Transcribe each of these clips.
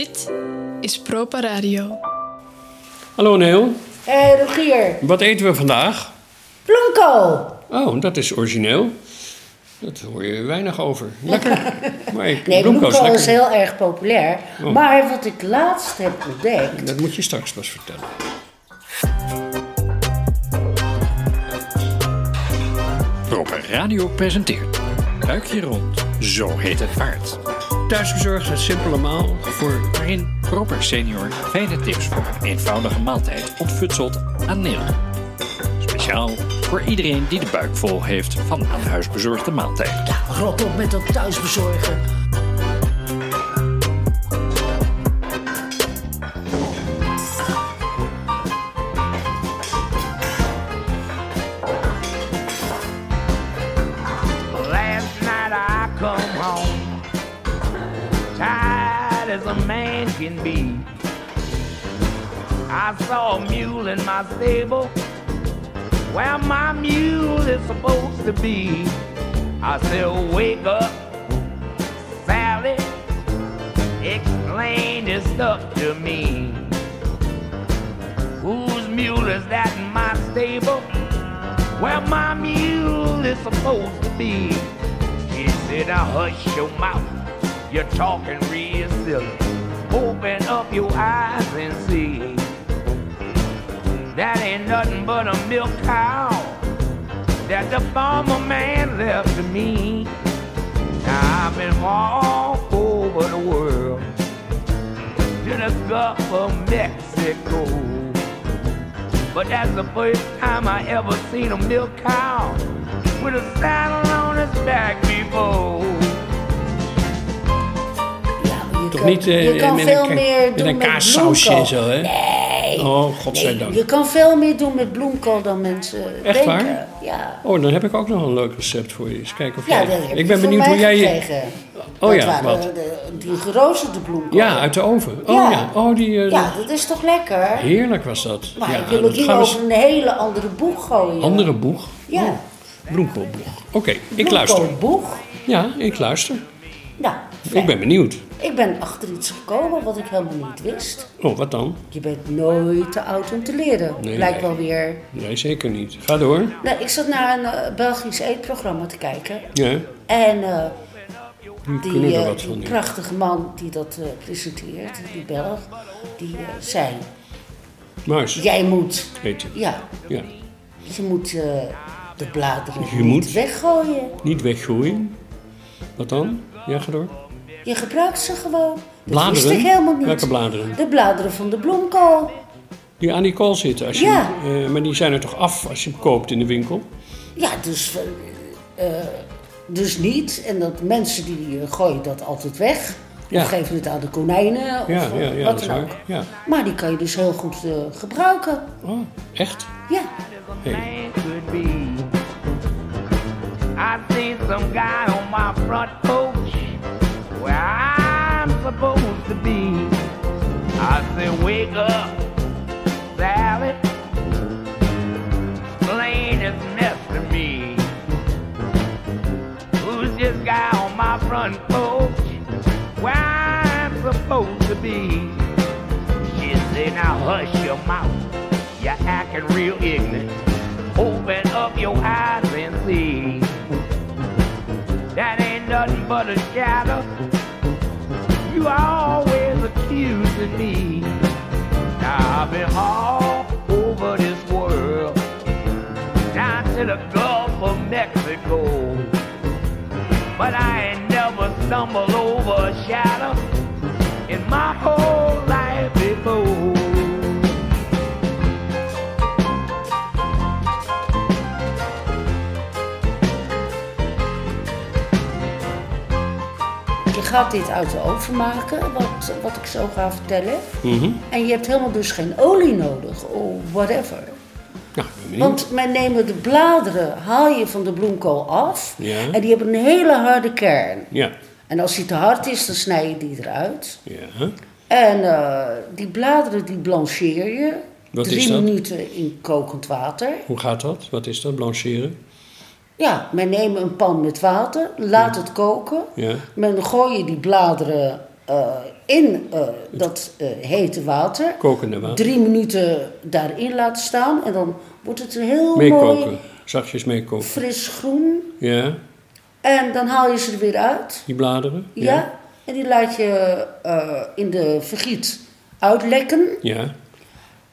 Dit is Propa Radio. Hallo Neel, Hé, hey, Rogier. wat eten we vandaag? Bloemkool. Oh, dat is origineel. Dat hoor je weinig over. Lekker. Maar ik, Nee, bloemkool is bloemkool is lekker. heel erg populair. Oh. Maar wat ik laatst heb ontdekt... Dat moet je straks pas vertellen. Proper Radio presenteert Buikje rond, zo heet het paard. Thuisbezorgd, het simpele maal voor... Waarin Proper Senior fijne tips voor een eenvoudige maaltijd ontfutselt aan Neil. Speciaal voor iedereen die de buik vol heeft van een huisbezorgde maaltijd. Rot op met dat thuisbezorgen. Stable, where my mule is supposed to be. I said, wake up, Sally, explain this stuff to me. Whose mule is that in my stable? where my mule is supposed to be. He said, now hush your mouth, you're talking real silly. Open up your eyes and see. That ain't nothing but a milk cow that the farmer man left to me. Now I've been all over the world to the Gulf of Mexico. But that's the first time I ever seen a milk cow with a saddle on its back before. Ja, maar je Toch kan, niet eh, je kan met veel een, meer met een kaassausje en zo, hè? Nee. Oh, godzijdank. Nee, je kan veel meer doen met bloemkool dan mensen Echt denken. waar? Ja. Oh, dan heb ik ook nog een leuk recept voor je. Eens kijken of Ja, jij... dat heb ik ben benieuwd hoe jij je... gekregen. Oh dat ja, wat? De, die geroosterde bloemkool. Ja, uit de oven. Oh ja. Ja. Oh, die... eh, Ja, dat is toch lekker? Heerlijk was dat. Maar ja, ik wil dat het hier we over een hele andere boeg gooien. Andere boeg? Ja. Bloemkoolboeg. Oké, ik luister. Bloemkoolboeg. Ja, ik luister. Nou, Ik ben benieuwd. Ik ben achter iets gekomen wat ik helemaal niet wist. Oh, wat dan? Je bent nooit te oud om te leren. Nee, Lijkt nee. wel weer. Nee, zeker niet. Ga door. Nou, ik zat naar een eh, Belgisch eetprogramma te kijken. Ja, En eh, die, eh, die prachtige man die dat presenteert, die Belg, die zei: Muis, Jij moet, je. ja, Ja. je moet de bladeren Je niet moet? weggooien. Niet weggooien. Wat dan? Ja, ga door. Je gebruikt ze gewoon. Dat Bladeren? wist ik helemaal niet. Welke bladeren? De bladeren van de bloemkool. Die aan die kool zitten. Als je, Ja. eh, maar die zijn er toch af als je hem koopt in de winkel? Ja, dus, eh, eh, dus niet. En dat mensen die gooien dat altijd weg. Ja. Of geven het aan de konijnen. Of Ja, ja, ja, wat dan ook. Ja. Maar die kan je dus heel goed eh, gebruiken. Oh, echt? Ja. Hey. I see some guy on my front porch supposed to be. I say, wake up, Sally. Explain this mess to me. Who's this guy on my front porch where I'm supposed to be? She said, now hush your mouth. You're acting real ignorant. Open up your eyes and see. That ain't nothing but a shadow. You always accusing me. Now I've been all over this world. Down to the Gulf of Mexico. But I ain't never stumbled over a shadow in my whole Je gaat dit uit de oven maken, wat, wat ik zo ga vertellen. Mhm. En je hebt helemaal dus geen olie nodig, of whatever. Benieuwd. Want wij nemen de bladeren, haal je van de bloemkool af. Ja. En die hebben een hele harde kern. Ja. En als die te hard is, dan snij je die eruit. Ja. En eh, die bladeren die blancheer je. Wat drie is dat? minuten in kokend water. Hoe gaat dat? Wat is dat? Blancheren? Ja, men neemt een pan met water, laat het koken. Ja. Men gooi je die bladeren eh, in eh, dat eh, hete water Kokende water. drie minuten daarin laten staan. En dan wordt het heel Meekoken. mooi Zachtjes meekoken. fris groen. Ja, En dan haal je ze er weer uit. die bladeren. Ja. En die laat je in de vergiet uitlekken. Ja.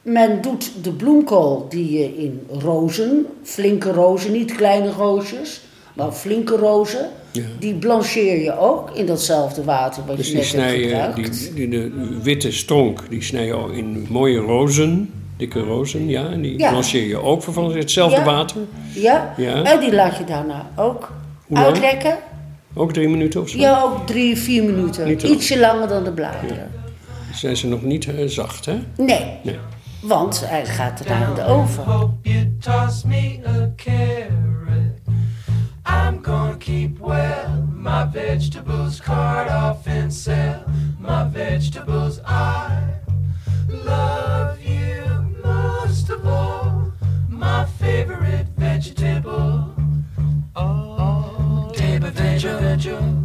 Men doet de bloemkool die je in rozen, flinke rozen, niet kleine roosjes, maar flinke rozen, Ja. die blancheer je ook in datzelfde water wat Dus je net hebt snij gebruikt. die, die, de witte stronk, die snij je in mooie rozen, dikke rozen, ja. En die Ja. blancheer je ook vervolgens in hetzelfde Ja. water. Ja? Ja. en die laat je daarna ook uitlekken. Ook drie minuten of zo. Ja, ook drie, vier minuten. Ietsje langer dan de bladeren. Zijn ze nog niet eh, zacht, hè? Nee, Nee. Want hij gaat daarna in de oven. I'm gonna keep well my vegetables, cart off and sell my vegetables. I love you most of all, my favorite vegetable. Oh, table vegetable.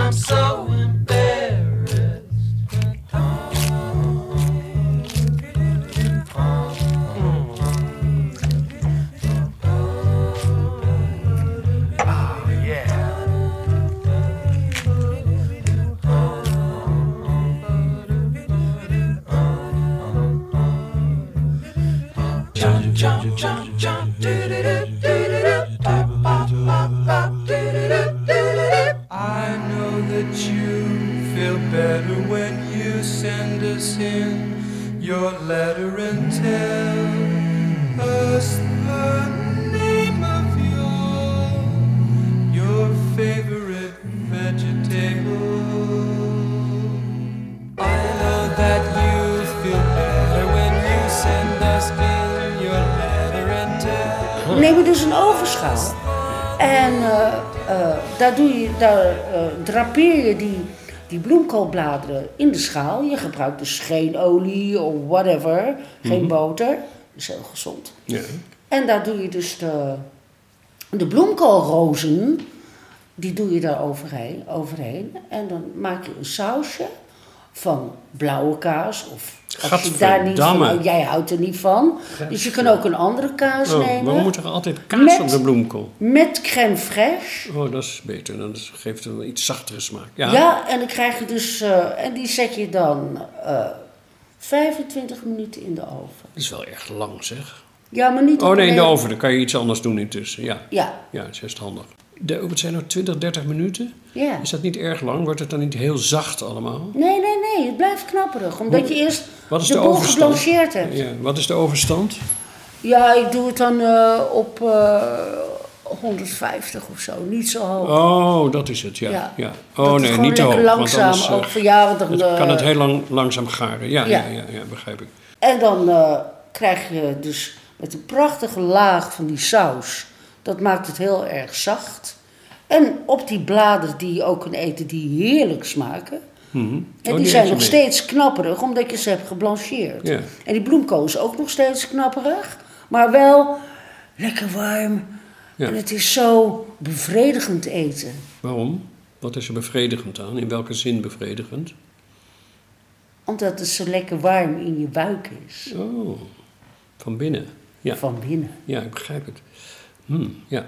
I'm so je dus een ovenschaal. En eh, eh, daar, doe je, daar eh, drapeer je die, die bloemkoolbladeren in de schaal. Je gebruikt dus geen olie of whatever, geen boter. Is heel gezond. Ja. En daar doe je dus de, de bloemkoolrozen, die doe je daar overheen, overheen. En dan maak je een sausje van blauwe kaas. Of als je daar niet van, Gadverdamme. jij houdt er niet van. Dus je kan ook een andere kaas Oh, nemen. waarom moet er altijd kaas Met- op de bloemkool? Met crème fraîche. Oh, dat is beter. Dan geeft het een iets zachtere smaak. Ja. Ja. en dan krijg je dus... eh, en die zet je dan eh 25 minuten in de oven. Dat is wel erg lang, zeg. Ja, maar niet... Oh nee, in de oven. Dan kan je iets anders doen intussen. Ja, Ja, ja dat is best handig. De, wat zijn nou 20, 30 minuten? ja. Is dat niet erg lang? Wordt het dan niet heel zacht allemaal? Nee, nee, nee. Het blijft knapperig. Omdat je eerst Wat is de, de, boel geblancheerd hebt. Ja. Ja, wat is de overstand? ik doe het dan eh, op eh 150 of zo. Niet zo hoog. Oh, dat is het, ja. ja. Ja. Oh Dat nee, niet te hoog. lekker want langzaam. anders, eh, ook jou. Dan, het eh, kan het heel lang, langzaam garen. Ja, ja. Ja. Begrijp ik. En dan eh, krijg je dus met een prachtige laag van die saus. Dat maakt het heel erg zacht. En op die bladeren die je ook kan eten, die heerlijk smaken. Mhm. En Oh, die zijn nog mee. steeds knapperig, omdat je ze hebt geblancheerd. Ja. En die bloemkool is ook nog steeds knapperig, maar wel lekker warm. Ja. En het is zo bevredigend eten. Waarom? Wat is er bevredigend aan? In welke zin bevredigend? Omdat het zo lekker warm in je buik is. Oh, van binnen. Ja, Van binnen. ja ik begrijp het. Hmm, ja.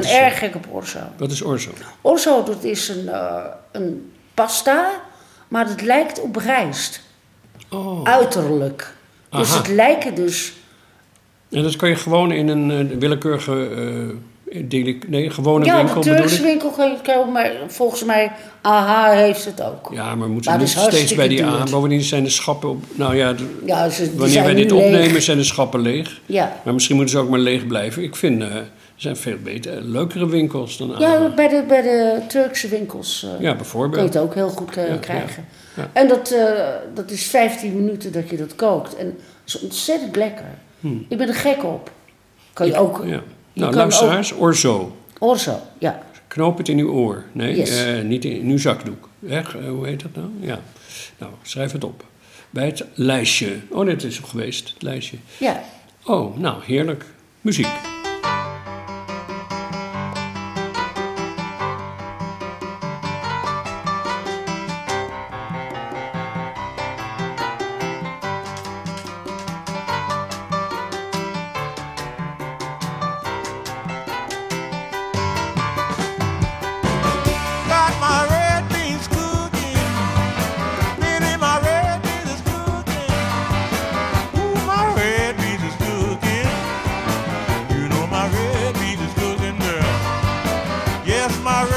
Ben is erg gek op orzo. Wat is orzo? Orzo, dat is een, eh, een pasta, maar het lijkt op rijst. Oh. Uiterlijk. Dus Aha. het lijken dus... En dat kan je gewoon in een eh, willekeurige... deli- nee, gewone Ja, winkel de bedoel Turkse winkel kan je kopen, maar volgens mij, AHA heeft het ook. Ja, maar moeten Maar we niet steeds bij die duur. Bovendien zijn de schappen op... Nou ja, de- Ja, ze, wanneer wij dit leeg. opnemen zijn de schappen leeg. Ja. Maar misschien moeten ze ook maar leeg blijven. Ik vind, zijn veel betere, leukere winkels dan Ja, bij de, bij de Turkse winkels eh, Ja, kun je bijvoorbeeld. het ook heel goed eh, Ja, krijgen. ja, ja. En dat, eh, dat is 15 minuten dat je dat kookt. En dat is ontzettend lekker. Ik ben er gek op. Kan je ook... Hmm. Ja. Nou, luisteraars, orzo. ook- Orzo, ja. Knoop het in uw oor. Nee, Yes. eh, niet in uw zakdoek. Echt, eh, hoe heet dat nou? Ja. Nou, schrijf het op. Bij het lijstje. Oh, dit is er geweest, het lijstje. Ja. Oh, nou, heerlijk. Muziek. Yes, my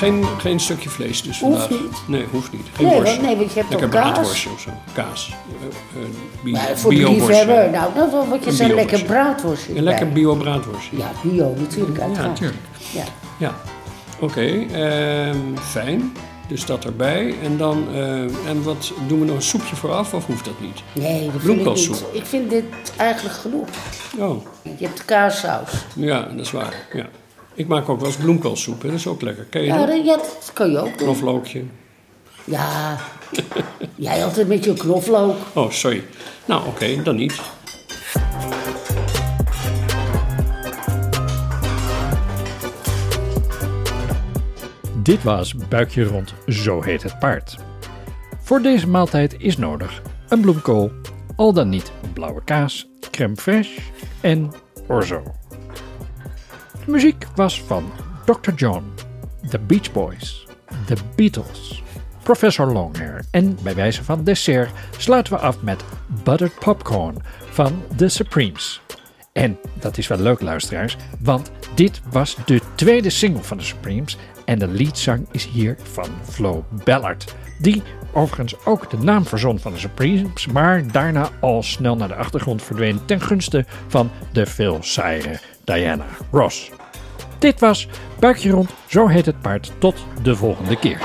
geen, geen stukje vlees dus Hoeft vandaag. niet. Nee, hoeft niet. Geen Nee, nee, want je hebt lekker ook kaas. braadworstje of zo. Kaas. Eh, eh, bio, Maar voor de bio-worstje. liefhebber, nou, dat wat je Een lekker bio-worstje. braadworstje. Een lekker bio braadworstje. Ja, bio, natuurlijk, Ja, uiteraard. natuurlijk. Ja. Ja, oké. ehm, fijn. Dus dat erbij. En dan, eh, en wat doen we nog een soepje vooraf of hoeft dat niet? Nee, dat vind ik Bloemkoolsoep. niet. Ik vind dit eigenlijk genoeg. Oh, Je hebt kaassaus. ja, dat is waar. Ja. Ik maak ook wel eens bloemkoolsoep, hè. dat is ook lekker. Ken je Ja, dat? ja, dat kan je ook doen. Knoflookje. Ja, jij altijd met je knoflook. Oh, sorry. Nou, oké, dan niet. Dit was Buikje Rond, zo heet het paard. Voor deze maaltijd is nodig een bloemkool, al dan niet blauwe kaas, crème fraîche en orzo. Muziek was van Dr. John, The Beach Boys, The Beatles, Professor Longhair en bij wijze van dessert sluiten we af met Buttered Popcorn van The Supremes. En dat is wel leuk, luisteraars, want dit was de tweede single van de Supremes en de leadzang is hier van Flo Ballard, die overigens ook de naam verzon van de Supremes, maar daarna al snel naar de achtergrond verdween ten gunste van de veel saaiere Diana Ross. Dit was Buikje Rond, zo heet het paard. Tot de volgende keer.